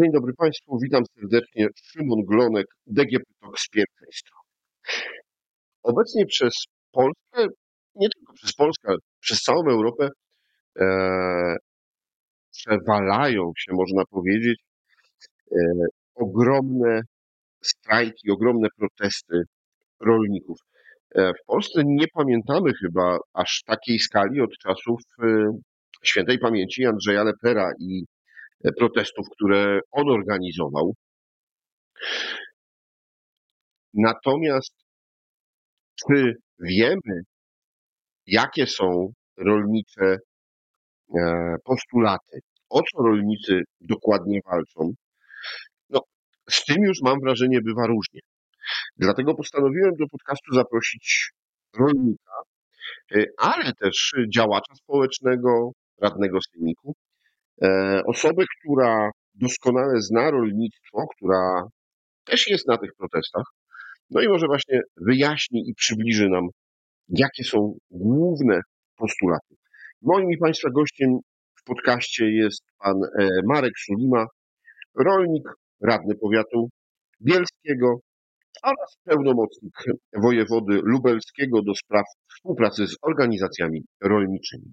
Dzień dobry Państwu, witam serdecznie. Szymon Glonek, DGP Talk z pierwszej strony. Obecnie przez Polskę, nie tylko przez Polskę, ale przez całą Europę e, przewalają się, można powiedzieć, e, ogromne strajki, ogromne protesty rolników. E, w Polsce nie pamiętamy chyba aż takiej skali od czasów e, świętej pamięci Andrzeja Lepera i protestów, które on organizował. Natomiast czy wiemy, jakie są rolnicze e, postulaty, o co rolnicy dokładnie walczą? No, z tym już mam wrażenie bywa różnie. Dlatego postanowiłem do podcastu zaprosić rolnika, e, ale też działacza społecznego, radnego sejmiku, E, osobę, która doskonale zna rolnictwo, która też jest na tych protestach, no i może właśnie wyjaśni i przybliży nam, jakie są główne postulaty. Moim i Państwa gościem w podcaście jest pan e, Marek Sulima, rolnik, radny powiatu bielskiego oraz pełnomocnik wojewody lubelskiego do spraw współpracy z organizacjami rolniczymi.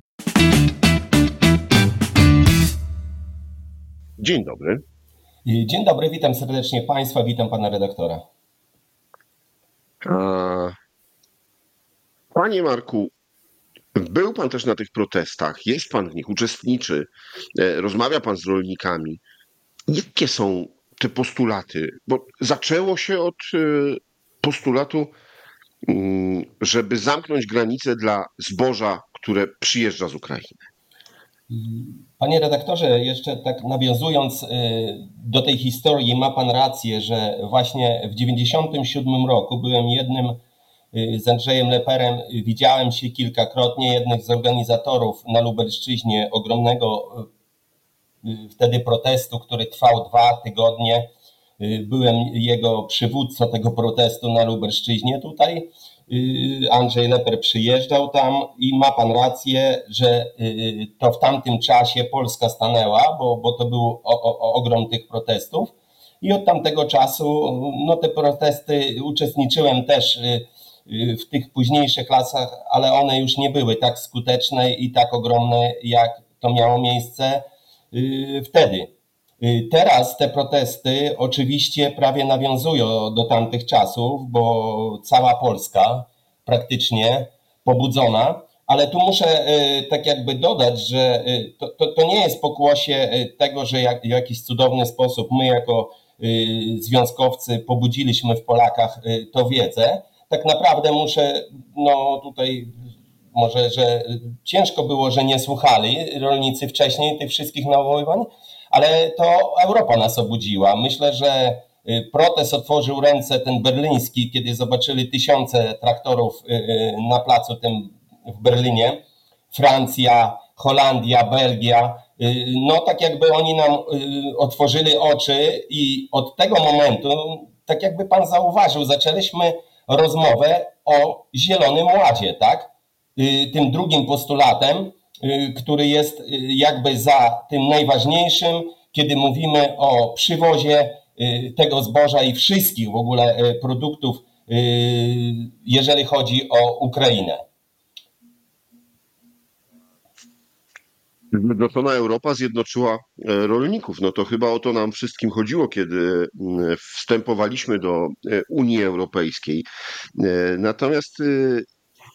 Dzień dobry. Dzień dobry, witam serdecznie Państwa, witam Pana redaktora. Panie Marku, był Pan też na tych protestach, jest Pan w nich, uczestniczy, e, rozmawia Pan z rolnikami. Jakie są te postulaty? Bo zaczęło się od e, postulatu, mm, żeby zamknąć granice dla zboża, które przyjeżdża z Ukrainy. Panie redaktorze, jeszcze tak nawiązując y, do tej historii, ma Pan rację, że właśnie w 1997 roku byłem jednym y, z Andrzejem Leperem, widziałem się kilkakrotnie, jednych z organizatorów na Lubelszczyźnie ogromnego y, wtedy protestu, który trwał dwa tygodnie. Byłem jego przywódcą tego protestu na Lubelszczyźnie tutaj Andrzej Leper przyjeżdżał tam i ma pan rację, że y, to w tamtym czasie Polska stanęła, bo, bo to był o, o, ogrom tych protestów. I od tamtego czasu, no te protesty uczestniczyłem też y, w tych późniejszych latach, ale one już nie były tak skuteczne i tak ogromne, jak to miało miejsce wtedy. Y, teraz te protesty oczywiście prawie nawiązują do tamtych czasów, bo cała Polska praktycznie pobudzona, ale tu muszę y, tak jakby dodać, że y, to, to, to nie jest pokłosie tego, że jak, w jakiś cudowny sposób my jako związkowcy pobudziliśmy w Polakach to wiedzę. Tak naprawdę muszę no tutaj może, że ciężko było, że nie słuchali rolnicy wcześniej tych wszystkich nawoływań, ale to Europa nas obudziła. Myślę, że y, protest otworzył ręce ten berliński, kiedy zobaczyli tysiące traktorów y, y, na placu tym w Berlinie. Francja, Holandia, Belgia. No tak jakby oni nam otworzyli oczy i od tego momentu, tak jakby pan zauważył, zaczęliśmy rozmowę o Zielonym Ładzie, tak? Tym drugim postulatem, który jest y, jakby za tym najważniejszym, kiedy mówimy o przywozie y, tego zboża i wszystkich w ogóle produktów, jeżeli chodzi o Ukrainę. Zjednoczona Europa zjednoczyła e, rolników. No to chyba o to nam wszystkim chodziło, kiedy wstępowaliśmy do e, Unii Europejskiej. E, natomiast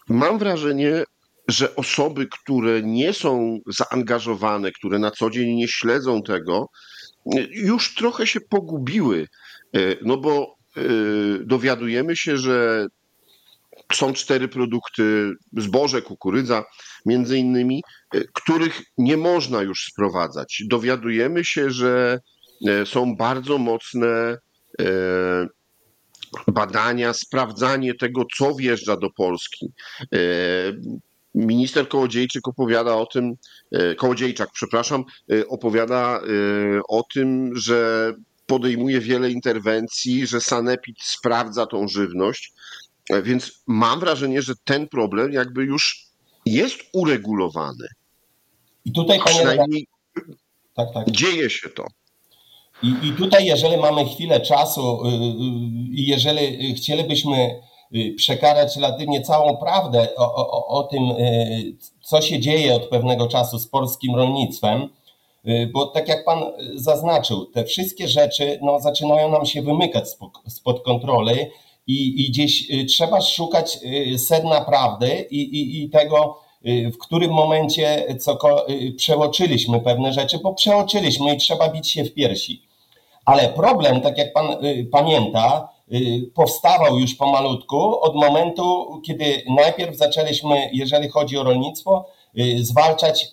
mam wrażenie, że osoby, które nie są zaangażowane, które na co dzień nie śledzą tego, już trochę się pogubiły. E, no bo e, dowiadujemy się, że są cztery produkty, zboże, kukurydza, między innymi, e, których nie można już sprowadzać. Dowiadujemy się, że są bardzo mocne badania, sprawdzanie tego, co wjeżdża do Polski. Minister Kołodziejczyk opowiada o tym, e, Kołodziejczak, przepraszam, e, opowiada e, o tym, że podejmuje wiele interwencji, że Sanepid sprawdza tą żywność. Więc mam wrażenie, że ten problem jakby już jest uregulowany. I tutaj, panie Przynajmniej tak, tak. dzieje się to. I, I tutaj, jeżeli mamy chwilę czasu i jeżeli chcielibyśmy przekazać relatywnie całą prawdę o, o, o tym, co się dzieje od pewnego czasu z polskim rolnictwem, bo tak jak Pan zaznaczył, te wszystkie rzeczy no, zaczynają nam się wymykać spod, spod kontroli i, i gdzieś trzeba szukać sedna prawdy i, i, i tego, w którym momencie co, przeoczyliśmy pewne rzeczy, bo przeoczyliśmy i trzeba bić się w piersi. Ale problem, tak jak pan pamięta, powstawał już pomalutku od momentu, kiedy najpierw zaczęliśmy, jeżeli chodzi o rolnictwo, zwalczać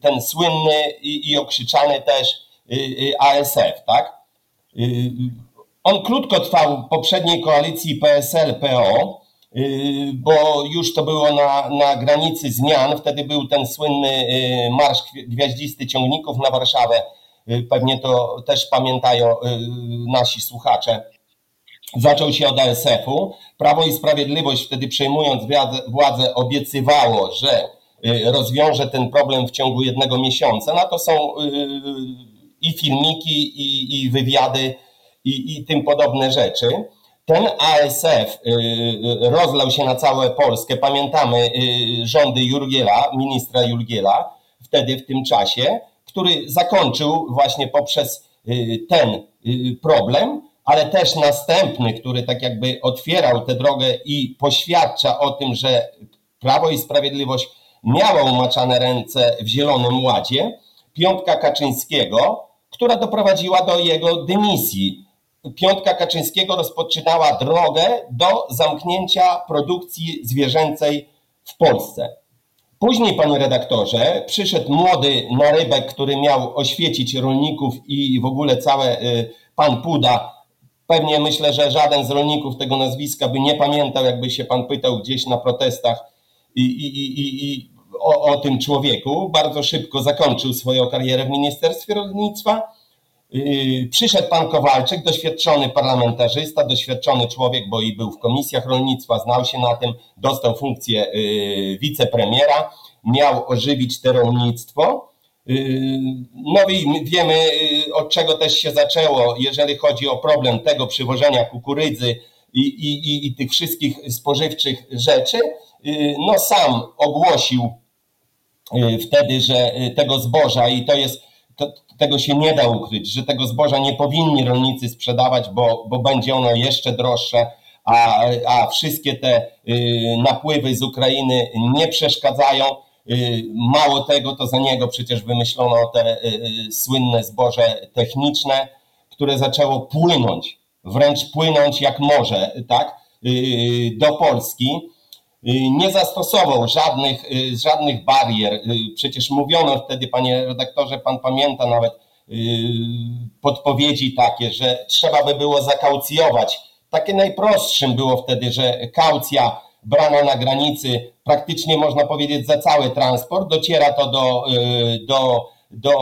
ten słynny i, i okrzyczany też ASF, tak? On krótko trwał w poprzedniej koalicji PSL-PO, bo już to było na, na granicy zmian. Wtedy był ten słynny marsz gwiaździsty ciągników na Warszawę. Pewnie to też pamiętają nasi słuchacze. Zaczął się od ASF-u. Prawo i Sprawiedliwość wtedy przejmując władzę obiecywało, że rozwiąże ten problem w ciągu jednego miesiąca. Na to są i filmiki, i, i wywiady, i, i tym podobne rzeczy. Ten ASF rozlał się na całą Polskę. Pamiętamy rządy Jurgiela, ministra Jurgiela, wtedy w tym czasie, który zakończył właśnie poprzez ten problem, ale też następny, który tak jakby otwierał tę drogę i poświadcza o tym, że Prawo i Sprawiedliwość miała umaczane ręce w Zielonym Ładzie, piątka Kaczyńskiego, która doprowadziła do jego dymisji. Piątka Kaczyńskiego rozpoczynała drogę do zamknięcia produkcji zwierzęcej w Polsce. Później, panie redaktorze, przyszedł młody narybek, który miał oświecić rolników i w ogóle całe pan Puda. Pewnie myślę, że żaden z rolników tego nazwiska by nie pamiętał, jakby się pan pytał gdzieś na protestach i, i, i, i o, o tym człowieku. Bardzo szybko zakończył swoją karierę w Ministerstwie Rolnictwa. Przyszedł pan Kowalczyk, doświadczony parlamentarzysta, doświadczony człowiek, bo i był w komisjach rolnictwa, znał się na tym, dostał funkcję wicepremiera, miał ożywić to rolnictwo. No i wiemy, od czego też się zaczęło, jeżeli chodzi o problem tego przywożenia kukurydzy i, i, i tych wszystkich spożywczych rzeczy. No sam ogłosił wtedy, że tego zboża i to jest to, tego się nie da ukryć, że tego zboża nie powinni rolnicy sprzedawać, bo, bo będzie ono jeszcze droższe, a, a wszystkie te y, napływy z Ukrainy nie przeszkadzają. Y, mało tego, to za niego przecież wymyślono te y, słynne zboże techniczne, które zaczęło płynąć, wręcz płynąć jak morze, tak, do Polski nie zastosował żadnych, żadnych barier. Przecież mówiono wtedy, panie redaktorze, pan pamięta nawet podpowiedzi takie, że trzeba by było zakaucjować. Takie najprostszym było wtedy, że kaucja brana na granicy, praktycznie można powiedzieć za cały transport, dociera to do, do, do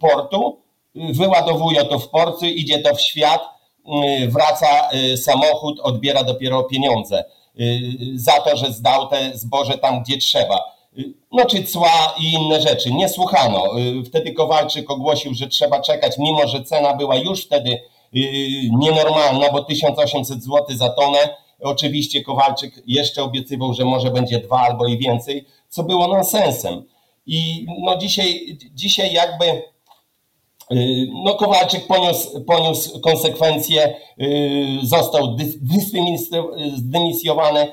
portu, wyładowuje to w porcie, idzie to w świat, wraca samochód, odbiera dopiero pieniądze za to, że zdał te zboże tam, gdzie trzeba. No czy cła i inne rzeczy. Nie słuchano. Wtedy Kowalczyk ogłosił, że trzeba czekać, mimo że cena była już wtedy nienormalna, bo 1800 zł za tonę. Oczywiście Kowalczyk jeszcze obiecywał, że może będzie dwa albo i więcej, co było nonsensem. I no dzisiaj, dzisiaj jakby no Kowalczyk poniósł, poniósł konsekwencje, został zdymisjowany,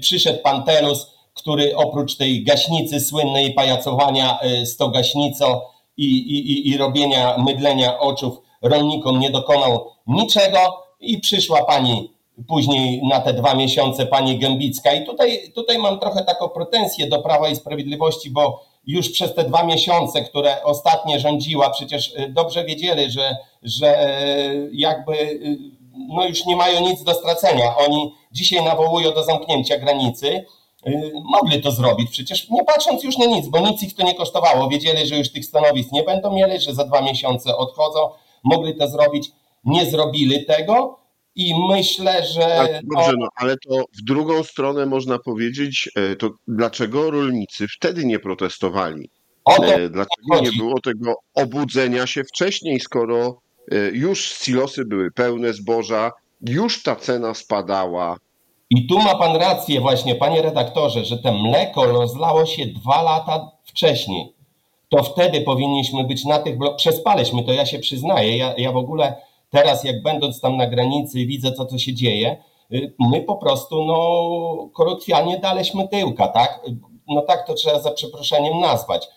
przyszedł pan Telus, który oprócz tej gaśnicy słynnej pajacowania z tą gaśnicą i, i, i robienia, mydlenia oczów rolnikom nie dokonał niczego i przyszła pani później na te dwa miesiące pani Gębicka i tutaj, tutaj mam trochę taką pretensję do Prawa i Sprawiedliwości, bo już przez te dwa miesiące, które ostatnie rządziła, przecież dobrze wiedzieli, że, że jakby no już nie mają nic do stracenia. Oni dzisiaj nawołują do zamknięcia granicy. Mogli to zrobić, przecież nie patrząc już na nic, bo nic ich to nie kosztowało. Wiedzieli, że już tych stanowisk nie będą mieli, że za dwa miesiące odchodzą. Mogli to zrobić, nie zrobili tego. I myślę, że. Tak, dobrze, no, ale to w drugą stronę można powiedzieć, to dlaczego rolnicy wtedy nie protestowali? To Dlaczego nie było tego obudzenia się wcześniej, skoro już silosy były pełne zboża, już ta cena spadała. I tu ma pan rację właśnie, panie redaktorze, że te mleko rozlało się dwa lata wcześniej. To wtedy powinniśmy być na tych blokach. Przespaliśmy to, ja się przyznaję. Ja, ja w ogóle teraz, jak będąc tam na granicy, widzę to, co się dzieje, y, my po prostu, no, kolokwialnie daliśmy tyłka, tak? No tak to trzeba za przeproszeniem nazwać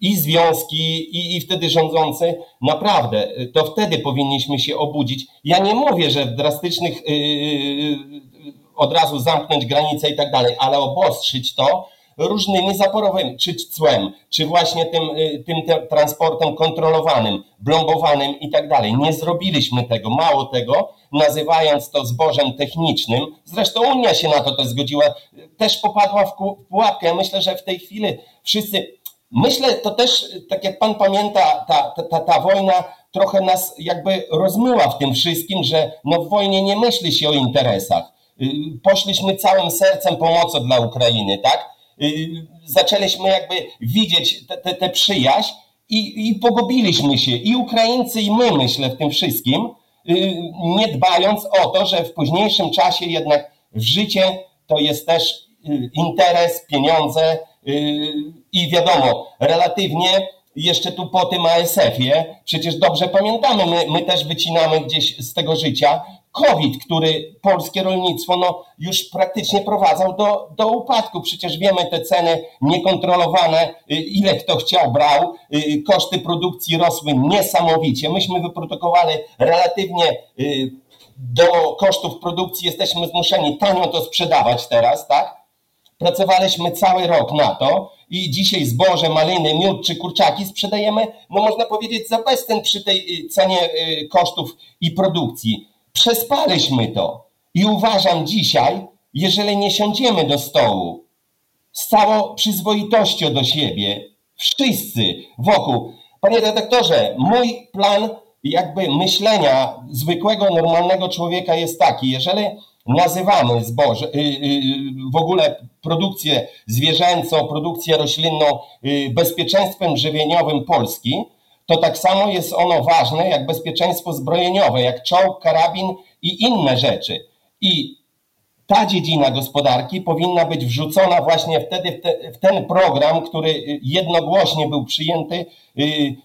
i związki, i, i wtedy rządzący, naprawdę, to wtedy powinniśmy się obudzić. Ja nie mówię, że w drastycznych yy, od razu zamknąć granice i tak dalej, ale obostrzyć to różnymi zaporowymi, czy cłem, czy właśnie tym, yy, tym te, transportem kontrolowanym, blombowanym i tak dalej. Nie zrobiliśmy tego. Mało tego, nazywając to zbożem technicznym, zresztą Unia się na to też zgodziła, też popadła w pułapkę. Ja myślę, że w tej chwili wszyscy Myślę, to też, tak jak pan pamięta, ta, ta, ta wojna trochę nas jakby rozmyła w tym wszystkim, że no w wojnie nie myśli się o interesach. Y, poszliśmy całym sercem pomocą dla Ukrainy, tak? Y, zaczęliśmy jakby widzieć tę przyjaźń i, i pogubiliśmy się. I Ukraińcy, i my, myślę, w tym wszystkim, y, nie dbając o to, że w późniejszym czasie jednak w życie to jest też interes, pieniądze, i wiadomo, relatywnie jeszcze tu po tym ASF-ie, przecież dobrze pamiętamy, my, my też wycinamy gdzieś z tego życia COVID, który polskie rolnictwo no, już praktycznie prowadzał do, do upadku. Przecież wiemy te ceny niekontrolowane, y, ile kto chciał, brał. Y, koszty produkcji rosły niesamowicie. Myśmy wyprodukowali relatywnie y, do kosztów produkcji, jesteśmy zmuszeni tanio to sprzedawać teraz, tak? Pracowaliśmy cały rok na to i dzisiaj zboże, maliny, miód czy kurczaki sprzedajemy, no można powiedzieć, za bezcen przy tej cenie kosztów i produkcji. Przespaliśmy to. I uważam dzisiaj, jeżeli nie siądziemy do stołu z całą przyzwoitością do siebie, wszyscy wokół. Panie redaktorze, mój plan jakby myślenia zwykłego, normalnego człowieka jest taki, jeżeli nazywamy zboże, y, y, w ogóle produkcję zwierzęcą, produkcję roślinną y, bezpieczeństwem żywieniowym Polski, to tak samo jest ono ważne jak bezpieczeństwo zbrojeniowe, jak czołg, karabin i inne rzeczy. I ta dziedzina gospodarki powinna być wrzucona właśnie wtedy w, te, w ten program, który jednogłośnie był przyjęty,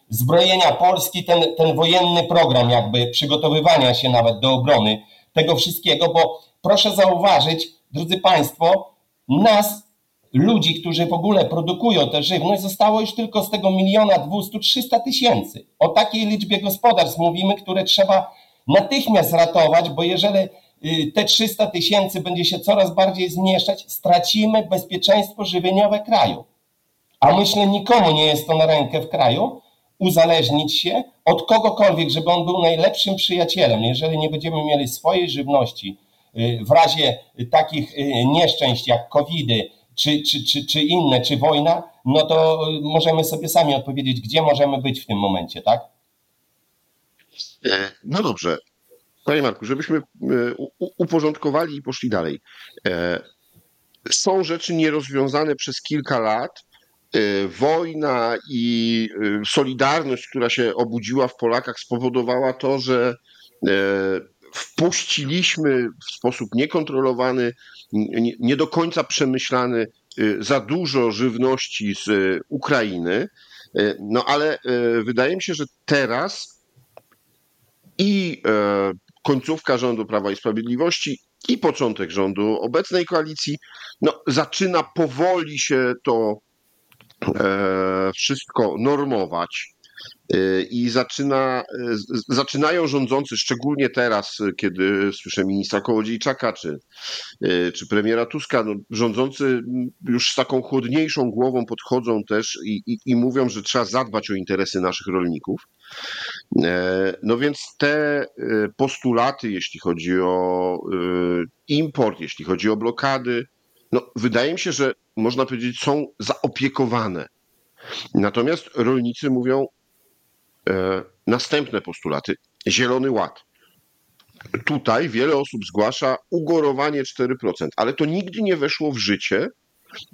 zbrojenia Polski, ten, ten wojenny program jakby przygotowywania się nawet do obrony tego wszystkiego, bo proszę zauważyć, drodzy Państwo, nas, ludzi, którzy w ogóle produkują tę żywność, zostało już tylko z tego miliona dwustu, trzysta tysięcy. O takiej liczbie gospodarstw mówimy, które trzeba natychmiast ratować, bo jeżeli y, te 300 tysięcy będzie się coraz bardziej zmniejszać, stracimy bezpieczeństwo żywieniowe kraju. A myślę, nikomu nie jest to na rękę w kraju, uzależnić się od kogokolwiek, żeby on był najlepszym przyjacielem. Jeżeli nie będziemy mieli swojej żywności, y, w razie takich y, nieszczęść jak covidy, czy, czy, czy, czy inne, czy wojna, no to możemy sobie sami odpowiedzieć, gdzie możemy być w tym momencie, tak? E, no dobrze. Panie Marku, żebyśmy e, uporządkowali i poszli dalej. E, są rzeczy nierozwiązane przez kilka lat, Y, wojna i y, solidarność, która się obudziła w Polakach, spowodowała to, że y, wpuściliśmy w sposób niekontrolowany, nie do końca przemyślany za dużo żywności z Ukrainy. No ale wydaje mi się, że teraz i końcówka rządu Prawa i Sprawiedliwości, i początek rządu obecnej koalicji, no, zaczyna powoli się to E, wszystko normować e, i zaczyna, e, zaczynają rządzący, szczególnie teraz, kiedy słyszę ministra Kołodziejczaka czy, czy premiera Tuska, no, rządzący już z taką chłodniejszą głową podchodzą też i, i, i mówią, że trzeba zadbać o interesy naszych rolników. No więc te postulaty, jeśli chodzi o import, jeśli chodzi o blokady, no wydaje mi się, że można powiedzieć, są zaopiekowane. Natomiast rolnicy mówią e, następne postulaty. Zielony Ład. Tutaj wiele osób zgłasza ugorowanie 4%, ale to nigdy nie weszło w życie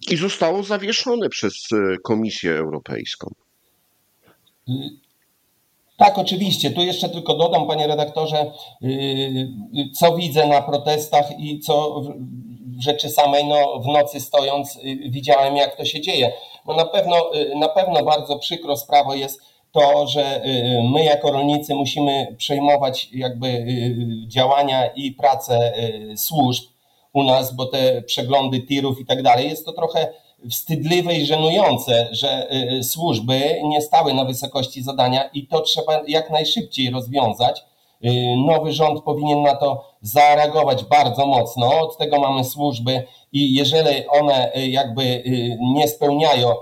i zostało zawieszone przez e, Komisję Europejską. Tak, oczywiście. Tu jeszcze tylko dodam, panie redaktorze, yy, co widzę na protestach i co w rzeczy samej no, w nocy stojąc yy, widziałem, jak to się dzieje. No na pewno, na pewno bardzo przykro sprawą jest to, że my jako rolnicy musimy przejmować jakby działania i pracę służb u nas, bo te przeglądy tirów i tak dalej, jest to trochę wstydliwe i żenujące, że y, służby nie stały na wysokości zadania i to trzeba jak najszybciej rozwiązać. Y, nowy rząd powinien na to zareagować bardzo mocno. Od tego mamy służby i jeżeli one y, jakby nie spełniają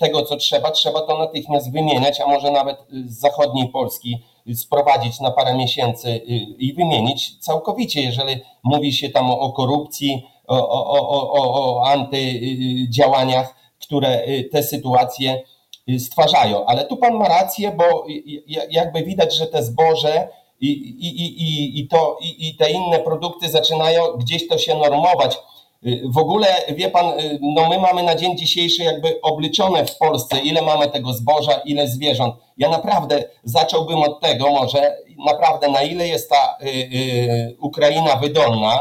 tego, co trzeba, trzeba to natychmiast wymieniać, a może nawet z zachodniej Polski sprowadzić na parę miesięcy i wymienić całkowicie, jeżeli mówi się tam o korupcji, o, o, o, o antydziałaniach, które y, te sytuacje y, stwarzają. Ale tu pan ma rację, bo jakby widać, że te zboże i, i, i, i, to, i, i te inne produkty zaczynają gdzieś to się normować. Y, w ogóle, wie pan, no my mamy na dzień dzisiejszy jakby obliczone w Polsce, ile mamy tego zboża, ile zwierząt. Ja naprawdę zacząłbym od tego może, naprawdę na ile jest ta y, y, Ukraina wydolna,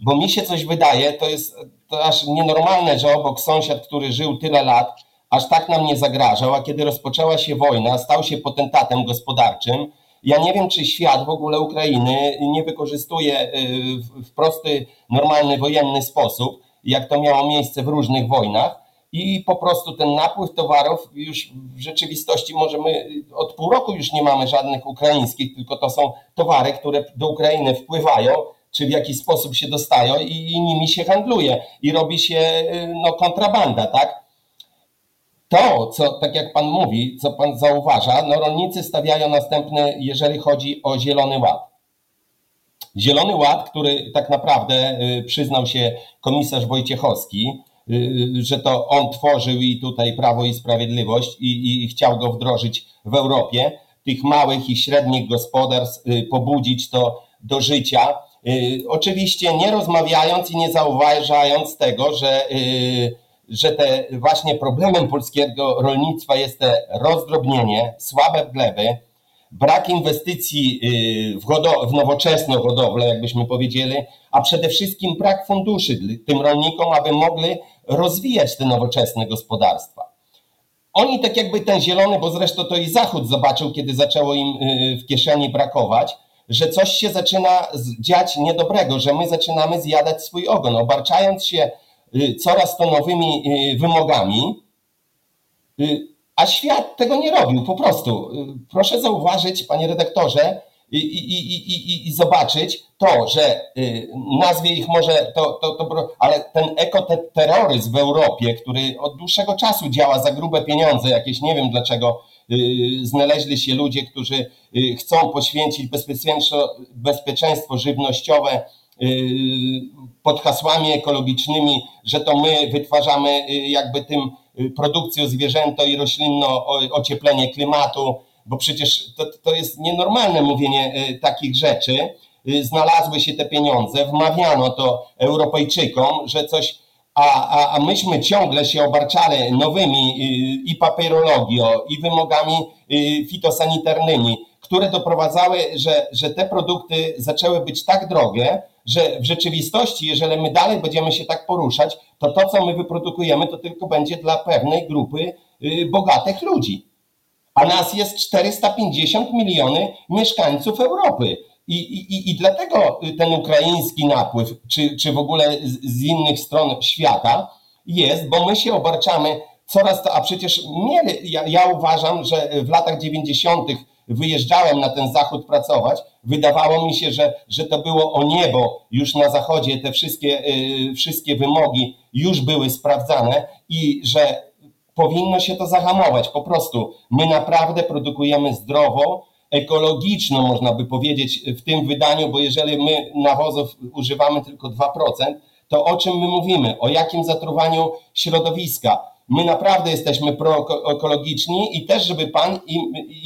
bo mi się coś wydaje, to jest to aż nienormalne, że obok sąsiad, który żył tyle lat, aż tak nam nie zagrażał, a kiedy rozpoczęła się wojna, stał się potentatem gospodarczym. Ja nie wiem, czy świat w ogóle Ukrainy nie wykorzystuje y, w prosty, normalny, wojenny sposób, jak to miało miejsce w różnych wojnach. I po prostu ten napływ towarów już w rzeczywistości możemy, od pół roku już nie mamy żadnych ukraińskich, tylko to są towary, które do Ukrainy wpływają czy w jakiś sposób się dostają i, i nimi się handluje i robi się y, no, kontrabanda, tak? To, co tak jak Pan mówi, co Pan zauważa, no rolnicy stawiają następny, jeżeli chodzi o Zielony Ład. Zielony Ład, który tak naprawdę y, przyznał się komisarz Wojciechowski, y, że to on tworzył i tutaj Prawo i Sprawiedliwość i, i chciał go wdrożyć w Europie, tych małych i średnich gospodarstw, pobudzić to do życia Y, oczywiście nie rozmawiając i nie zauważając tego, że, y, że te właśnie problemem polskiego rolnictwa jest te rozdrobnienie, słabe gleby, brak inwestycji y, w, w nowoczesną hodowlę, jakbyśmy powiedzieli, a przede wszystkim brak funduszy tym rolnikom, aby mogli rozwijać te nowoczesne gospodarstwa. Oni tak jakby ten zielony, bo zresztą to i Zachód zobaczył, kiedy zaczęło im w kieszeni brakować, że coś się zaczyna dziać niedobrego, że my zaczynamy zjadać swój ogon, obarczając się y, coraz to nowymi y, wymogami, y, a świat tego nie robił po prostu. Proszę zauważyć, panie redaktorze, i, i, i, i, zobaczyć to, że nazwie ich może to, to, to ale ten ekoterroryzm w Europie, który od dłuższego czasu działa za grube pieniądze, jakieś nie wiem dlaczego Y, znaleźli się ludzie, którzy y, chcą poświęcić bezpieczeństwo, bezpieczeństwo żywnościowe y, pod hasłami ekologicznymi, że to my wytwarzamy jakby tym produkcję zwierzęto i roślinno ocieplenie klimatu, bo przecież to, to jest nienormalne mówienie takich rzeczy. Znalazły się te pieniądze, wmawiano to Europejczykom, że coś a, a, a myśmy ciągle się obarczali nowymi y, i papierologią, i wymogami y, fitosanitarnymi, które doprowadzały, że, że te produkty zaczęły być tak drogie, że w rzeczywistości, jeżeli my dalej będziemy się tak poruszać, to to, co my wyprodukujemy, to tylko będzie dla pewnej grupy y, bogatych ludzi. A nas jest 450 miliony mieszkańców Europy. I, i, I dlatego ten ukraiński napływ, czy, czy w ogóle z, z innych stron świata jest, bo my się obarczamy coraz to, a przecież mieli, ja, ja uważam, że w latach 90. wyjeżdżałem na ten zachód pracować, wydawało mi się, że, że to było o niebo już na zachodzie, te wszystkie, y, wszystkie wymogi już były sprawdzane i że powinno się to zahamować. Po prostu my naprawdę produkujemy zdrowo, ekologiczną, można by powiedzieć, w tym wydaniu, bo jeżeli my nawozów używamy tylko 2%, to o czym my mówimy? O jakim zatruwaniu środowiska? My naprawdę jesteśmy proekologiczni i też, żeby Pan i,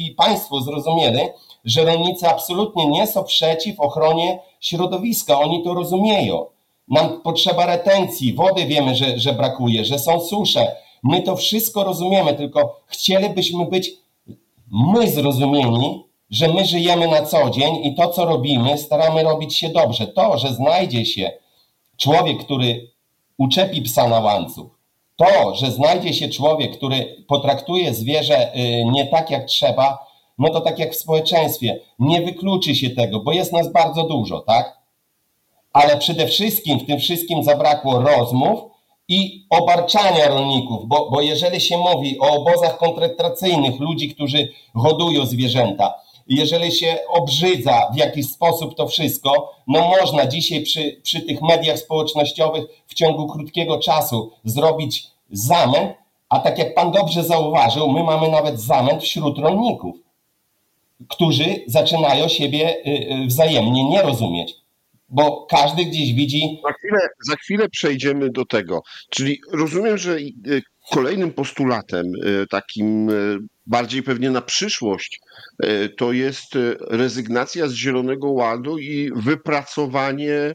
i Państwo zrozumieli, że rolnicy absolutnie nie są przeciw ochronie środowiska. Oni to rozumieją. Nam potrzeba retencji, wody wiemy, że, że brakuje, że są susze. My to wszystko rozumiemy, tylko chcielibyśmy być my zrozumieni, że my żyjemy na co dzień i to, co robimy, staramy robić się dobrze. To, że znajdzie się człowiek, który uczepi psa na łańcuch, to, że znajdzie się człowiek, który potraktuje zwierzę y, nie tak jak trzeba, no to tak jak w społeczeństwie, nie wykluczy się tego, bo jest nas bardzo dużo, tak? Ale przede wszystkim w tym wszystkim zabrakło rozmów i obarczania rolników, bo, bo jeżeli się mówi o obozach koncentracyjnych, ludzi, którzy hodują zwierzęta, jeżeli się obrzydza w jakiś sposób to wszystko, no można dzisiaj przy, przy tych mediach społecznościowych w ciągu krótkiego czasu zrobić zamęt, a tak jak pan dobrze zauważył, my mamy nawet zamęt wśród rolników, którzy zaczynają siebie y, y, wzajemnie nie rozumieć bo każdy gdzieś widzi. Za chwilę, za chwilę przejdziemy do tego. Czyli rozumiem, że y, kolejnym postulatem, takim bardziej pewnie na przyszłość, to jest rezygnacja z Zielonego Ładu i wypracowanie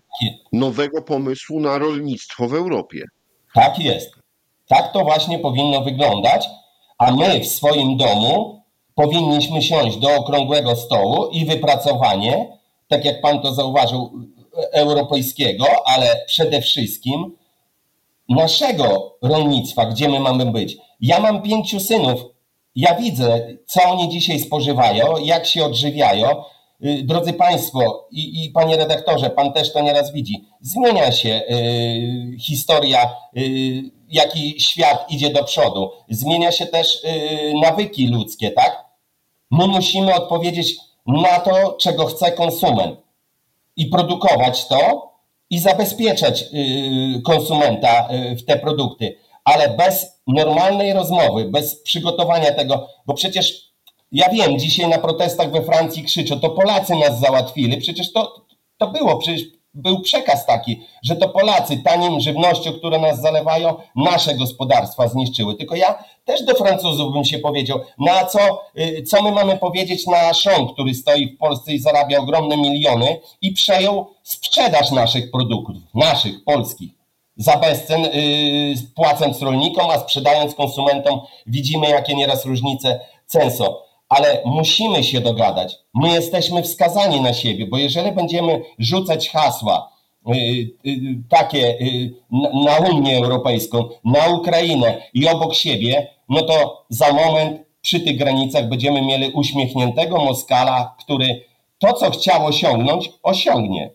nowego pomysłu na rolnictwo w Europie. Tak jest. Tak to właśnie powinno wyglądać, a my w swoim domu powinniśmy siąść do okrągłego stołu i wypracowanie, tak jak pan to zauważył, europejskiego, ale przede wszystkim naszego rolnictwa, gdzie my mamy być. Ja mam pięciu synów. Ja widzę, co oni dzisiaj spożywają, jak się odżywiają. Y, drodzy Państwo i, i Panie redaktorze, Pan też to nieraz widzi. Zmienia się y, historia, y, jaki świat idzie do przodu. Zmienia się też y, nawyki ludzkie, tak? My musimy odpowiedzieć na to, czego chce konsument i produkować to i zabezpieczać y, konsumenta y, w te produkty, ale bez normalnej rozmowy, bez przygotowania tego, bo przecież ja wiem, dzisiaj na protestach we Francji krzyczą, to Polacy nas załatwili, przecież to, to było, przecież był przekaz taki, że to Polacy tanim żywnością, które nas zalewają, nasze gospodarstwa zniszczyły. Tylko ja też do Francuzów bym się powiedział, na co, y, co my mamy powiedzieć na Szong, który stoi w Polsce i zarabia ogromne miliony i przejął sprzedaż naszych produktów, naszych, polskich, za bezcen, yy, płacąc rolnikom, a sprzedając konsumentom, widzimy jakie nieraz różnice cen są ale musimy się dogadać. My jesteśmy wskazani na siebie, bo jeżeli będziemy rzucać hasła y, y, takie y, na Unię Europejską, na Ukrainę i obok siebie, no to za moment przy tych granicach będziemy mieli uśmiechniętego Moskala, który to, co chciał osiągnąć, osiągnie.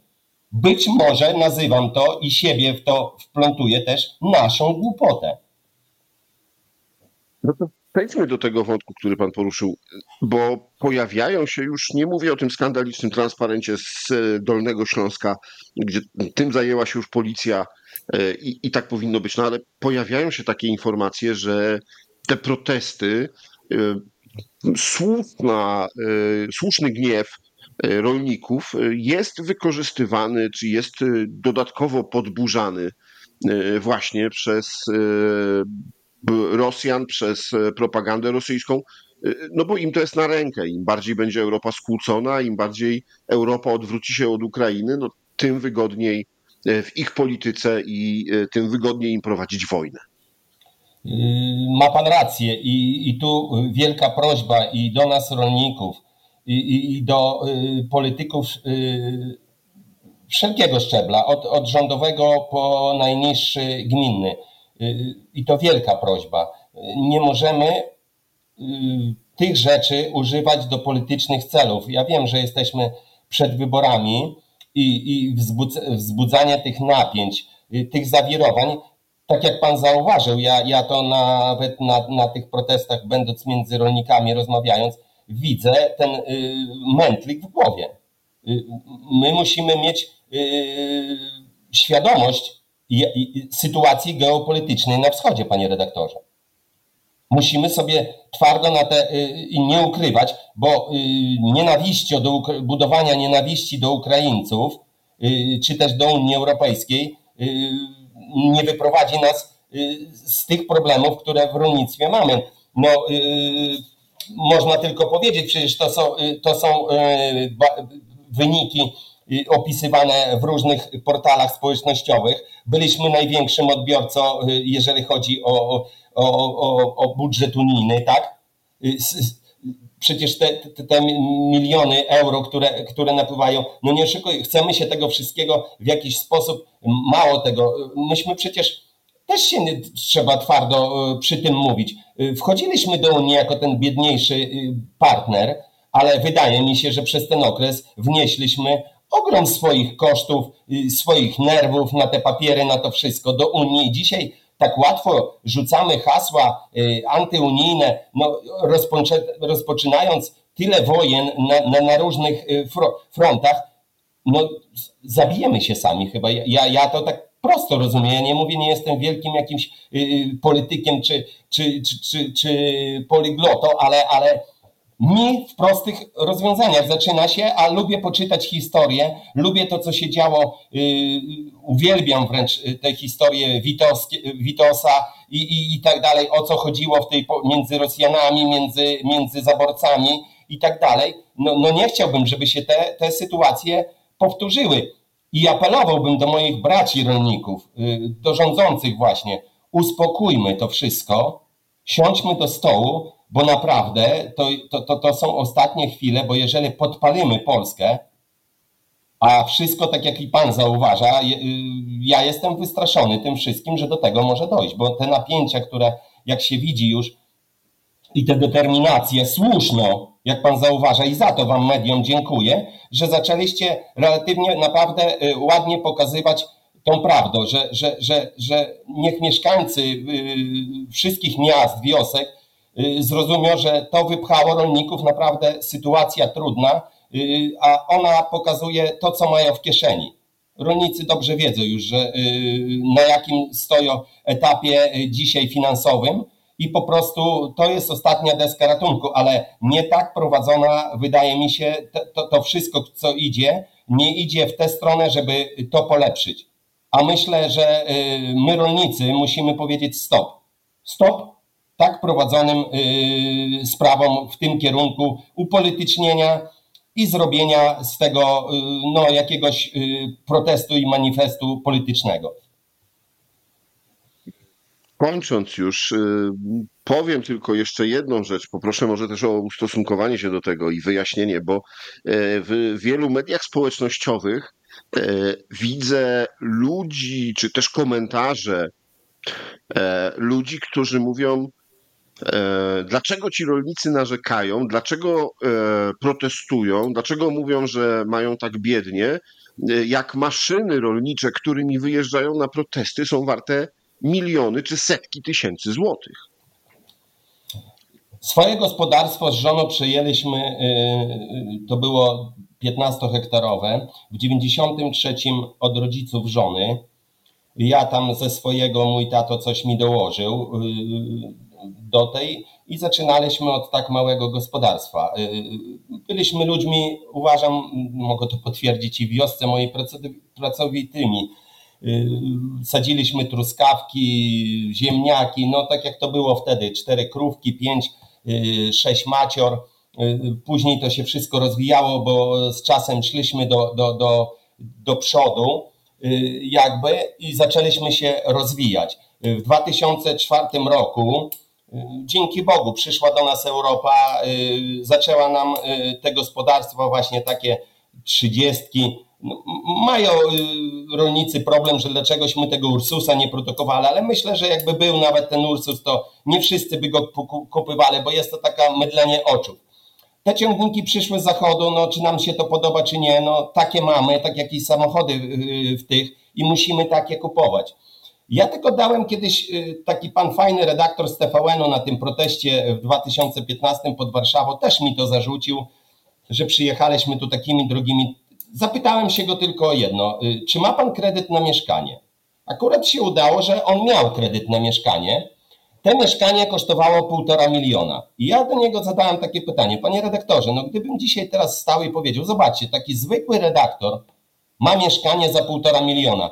Być może nazywam to i siebie w to wplątuję też naszą głupotę. No to Przejdźmy do tego wątku, który pan poruszył, bo pojawiają się już, nie mówię o tym skandalicznym transparencie z e, Dolnego Śląska, gdzie tym zajęła się już policja e, i, i tak powinno być, no ale pojawiają się takie informacje, że te protesty, e, słuszna, słuszny gniew rolników jest wykorzystywany, czy jest dodatkowo podburzany właśnie przez Rosjan, przez e, propagandę rosyjską, e, no bo im to jest na rękę. Im bardziej będzie Europa skłócona, im bardziej Europa odwróci się od Ukrainy, no tym wygodniej e, w ich polityce i tym wygodniej im prowadzić wojnę. Ma pan rację i, i tu wielka prośba i do nas rolników, i, i, i do y, polityków y, wszelkiego szczebla, od, od rządowego po najniższy gminny i to wielka prośba. Nie możemy y, tych rzeczy używać do politycznych celów. Ja wiem, że jesteśmy przed wyborami i, i wzbudzanie tych napięć, y, tych zawirowań, tak jak pan zauważył, ja, ja to nawet na, na tych protestach, będąc między rolnikami, rozmawiając, widzę ten y, mętlik w głowie. Y, my musimy mieć y, świadomość, sytuacji geopolitycznej na wschodzie, panie redaktorze. Musimy sobie twardo na te y, i nie ukrywać, bo y, nienawiści do budowania nienawiści do Ukraińców, y, czy też do Unii Europejskiej, nie wyprowadzi nas z tych problemów, które w rolnictwie mamy. No, można tylko powiedzieć, przecież to są, to są wyniki opisywane w różnych portalach społecznościowych. Byliśmy największym odbiorcą, y, jeżeli chodzi o, o, o, o budżet unijny, tak? Y, przecież te, te, te miliony euro, które, które napływają, no nie szykuj, chcemy się tego wszystkiego w jakiś sposób, mało tego, myśmy przecież też się trzeba twardo przy tym mówić. Wchodziliśmy do Unii jako ten biedniejszy partner, ale wydaje mi się, że przez ten okres wnieśliśmy ogrom swoich kosztów, swoich nerwów na te papiery, na to wszystko do Unii. Dzisiaj tak łatwo rzucamy hasła antyunijne, no, rozpoczynając tyle wojen na, na, na różnych frontach, no zabijemy się sami chyba. Ja, ja to tak prosto rozumiem. Ja nie mówię, nie jestem wielkim jakimś y, y, politykiem czy, czy, czy, czy, czy poligloto, ale, ale mi w prostych rozwiązaniach zaczyna się, a lubię poczytać historię, lubię to, co się działo, yy, uwielbiam wręcz te historie Witosa i, i, i tak dalej, o co chodziło w tej, między Rosjanami, między, między zaborcami i tak dalej. No, no nie chciałbym, żeby się te, te sytuacje powtórzyły. I apelowałbym do moich braci rolników, y, do rządzących właśnie, uspokójmy to wszystko, siądźmy do stołu, bo naprawdę to, to, to, to są ostatnie chwile, bo jeżeli podpalimy Polskę, a wszystko tak jak i pan zauważa, y, ja jestem wystraszony tym wszystkim, że do tego może dojść, bo te napięcia, które jak się widzi już i tę determinację słuszną, jak pan zauważa, i za to wam mediom dziękuję, że zaczęliście relatywnie naprawdę y, ładnie pokazywać tą prawdę, że, że, że, że niech mieszkańcy y, wszystkich miast, wiosek y, zrozumią, że to wypchało rolników naprawdę sytuacja trudna, a ona pokazuje to, co mają w kieszeni. Rolnicy dobrze wiedzą już, że na jakim stoją etapie dzisiaj finansowym, i po prostu to jest ostatnia deska ratunku, ale nie tak prowadzona, wydaje mi się, to, to wszystko, co idzie, nie idzie w tę stronę, żeby to polepszyć. A myślę, że y, my, rolnicy, musimy powiedzieć stop. Stop tak prowadzonym y, sprawom w tym kierunku upolitycznienia i zrobienia z tego y, no, jakiegoś protestu i manifestu politycznego. Kończąc już, y, powiem tylko jeszcze jedną rzecz. Poproszę może też o ustosunkowanie się do tego i wyjaśnienie, bo e, w wielu mediach społecznościowych e, widzę ludzi, czy też komentarze e, ludzi, którzy mówią, dlaczego ci rolnicy narzekają, dlaczego protestują, dlaczego mówią, że mają tak biednie, jak maszyny rolnicze, którymi wyjeżdżają na protesty, są warte miliony czy setki tysięcy złotych. Swoje gospodarstwo z żoną przejęliśmy, to było 15-hektarowe, w 93 od rodziców żony. Ja tam ze swojego, mój tato coś mi dołożył do tej i zaczynaliśmy od tak małego gospodarstwa. Byliśmy ludźmi, uważam, mogę to potwierdzić i wiosce mojej pracowitymi. Y, sadziliśmy truskawki, ziemniaki, no tak jak to było wtedy, cztery krówki, pięć, y, sześć macior. Y, później to się wszystko rozwijało, bo z czasem szliśmy do, do, do, do przodu jakby i zaczęliśmy się rozwijać. W 2004 roku dzięki Bogu przyszła do nas Europa, zaczęła nam te gospodarstwa właśnie takie trzydziestki, no, mają y, rolnicy problem, że dlaczegośmy tego Ursusa nie produkowali, ale myślę, że jakby był nawet ten Ursus, to nie wszyscy by go kupywali, bo jest to taka mydlenie oczów. Te ciągniki przyszły z zachodu, no czy nam się to podoba, czy nie, no takie mamy, tak jak i samochody y, w tych i musimy takie kupować. Ja tylko dałem kiedyś y, taki pan fajny redaktor z TVN-u na tym proteście w 2015 pod Warszawą, też mi to zarzucił, że przyjechaliśmy tu takimi drogimi Zapytałem się go tylko o jedno. Y, czy ma pan kredyt na mieszkanie? Akurat się udało, że on miał kredyt na mieszkanie. Te mieszkanie kosztowało półtora miliona. I ja do niego zadałem takie pytanie. Panie redaktorze, no gdybym dzisiaj teraz stał i powiedział, zobaczcie, taki zwykły redaktor ma mieszkanie za półtora miliona.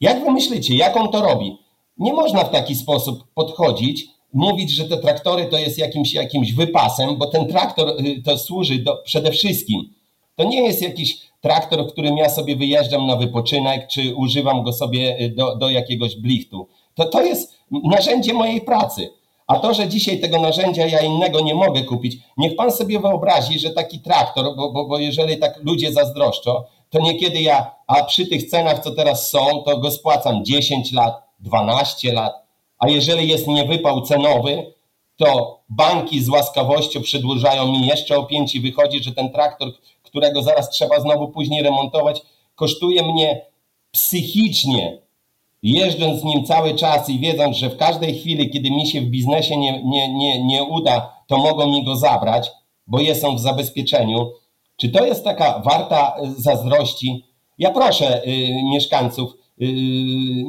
Jak wy myślicie, jak on to robi? Nie można w taki sposób podchodzić, mówić, że te traktory to jest jakimś, jakimś wypasem, bo ten traktor y, to służy do, przede wszystkim to nie jest jakiś traktor, którym ja sobie wyjeżdżam na wypoczynek, czy używam go sobie y, do, do jakiegoś blichtu. To, to jest narzędzie mojej pracy. A to, że dzisiaj tego narzędzia ja innego nie mogę kupić, niech pan sobie wyobrazi, że taki traktor, bo, bo, bo jeżeli tak ludzie zazdroszczą, to niekiedy ja, a przy tych cenach, co teraz są, to go spłacam 10 lat, 12 lat, a jeżeli jest niewypał cenowy, to banki z łaskawością przedłużają mi jeszcze o 5 i wychodzi, że ten traktor, którego zaraz trzeba znowu później remontować, kosztuje mnie psychicznie, jeżdżąc z nim cały czas i wiedząc, że w każdej chwili, kiedy mi się w biznesie nie, nie, nie, nie uda, to mogą mi go zabrać, bo jestem w zabezpieczeniu. Czy to jest taka warta zazdrości? Ja proszę y, mieszkańców y,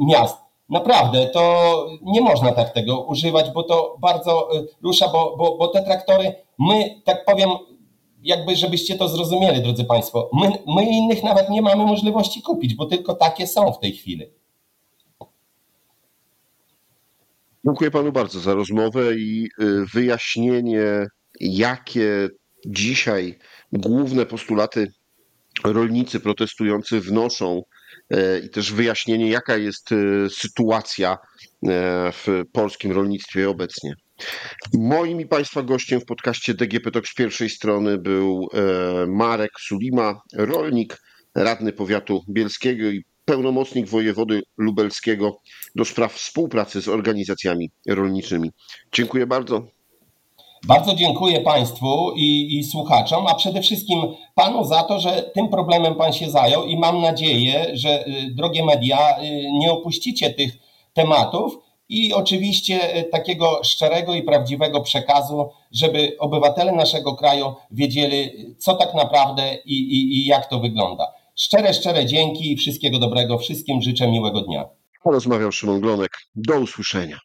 miast, naprawdę, to nie można tak tego używać, bo to bardzo y, rusza, bo, bo, bo te traktory, my, tak powiem, jakby żebyście to zrozumieli, drodzy Państwo, my, my innych nawet nie mamy możliwości kupić, bo tylko takie są w tej chwili. Dziękuję panu bardzo za rozmowę i wyjaśnienie, jakie dzisiaj główne postulaty rolnicy protestujący wnoszą e, i też wyjaśnienie, jaka jest e, sytuacja e, w polskim rolnictwie obecnie. Moim i Państwa gościem w podcaście DGP z pierwszej strony był Marek Sulima, rolnik, radny powiatu bielskiego i pełnomocnik wojewody lubelskiego do spraw współpracy z organizacjami rolniczymi. Dziękuję bardzo. Bardzo dziękuję Państwu i, i, słuchaczom, a przede wszystkim Panu za to, że tym problemem Pan się zajął i mam nadzieję, że y, drogie media y, nie opuścicie tych tematów i oczywiście y, takiego szczerego i prawdziwego przekazu, żeby obywatele naszego kraju wiedzieli, co tak naprawdę i, i, i jak to wygląda. Szczere, szczere dzięki i wszystkiego dobrego. Wszystkim życzę miłego dnia. Porozmawiał Szymon Glonek. Do usłyszenia.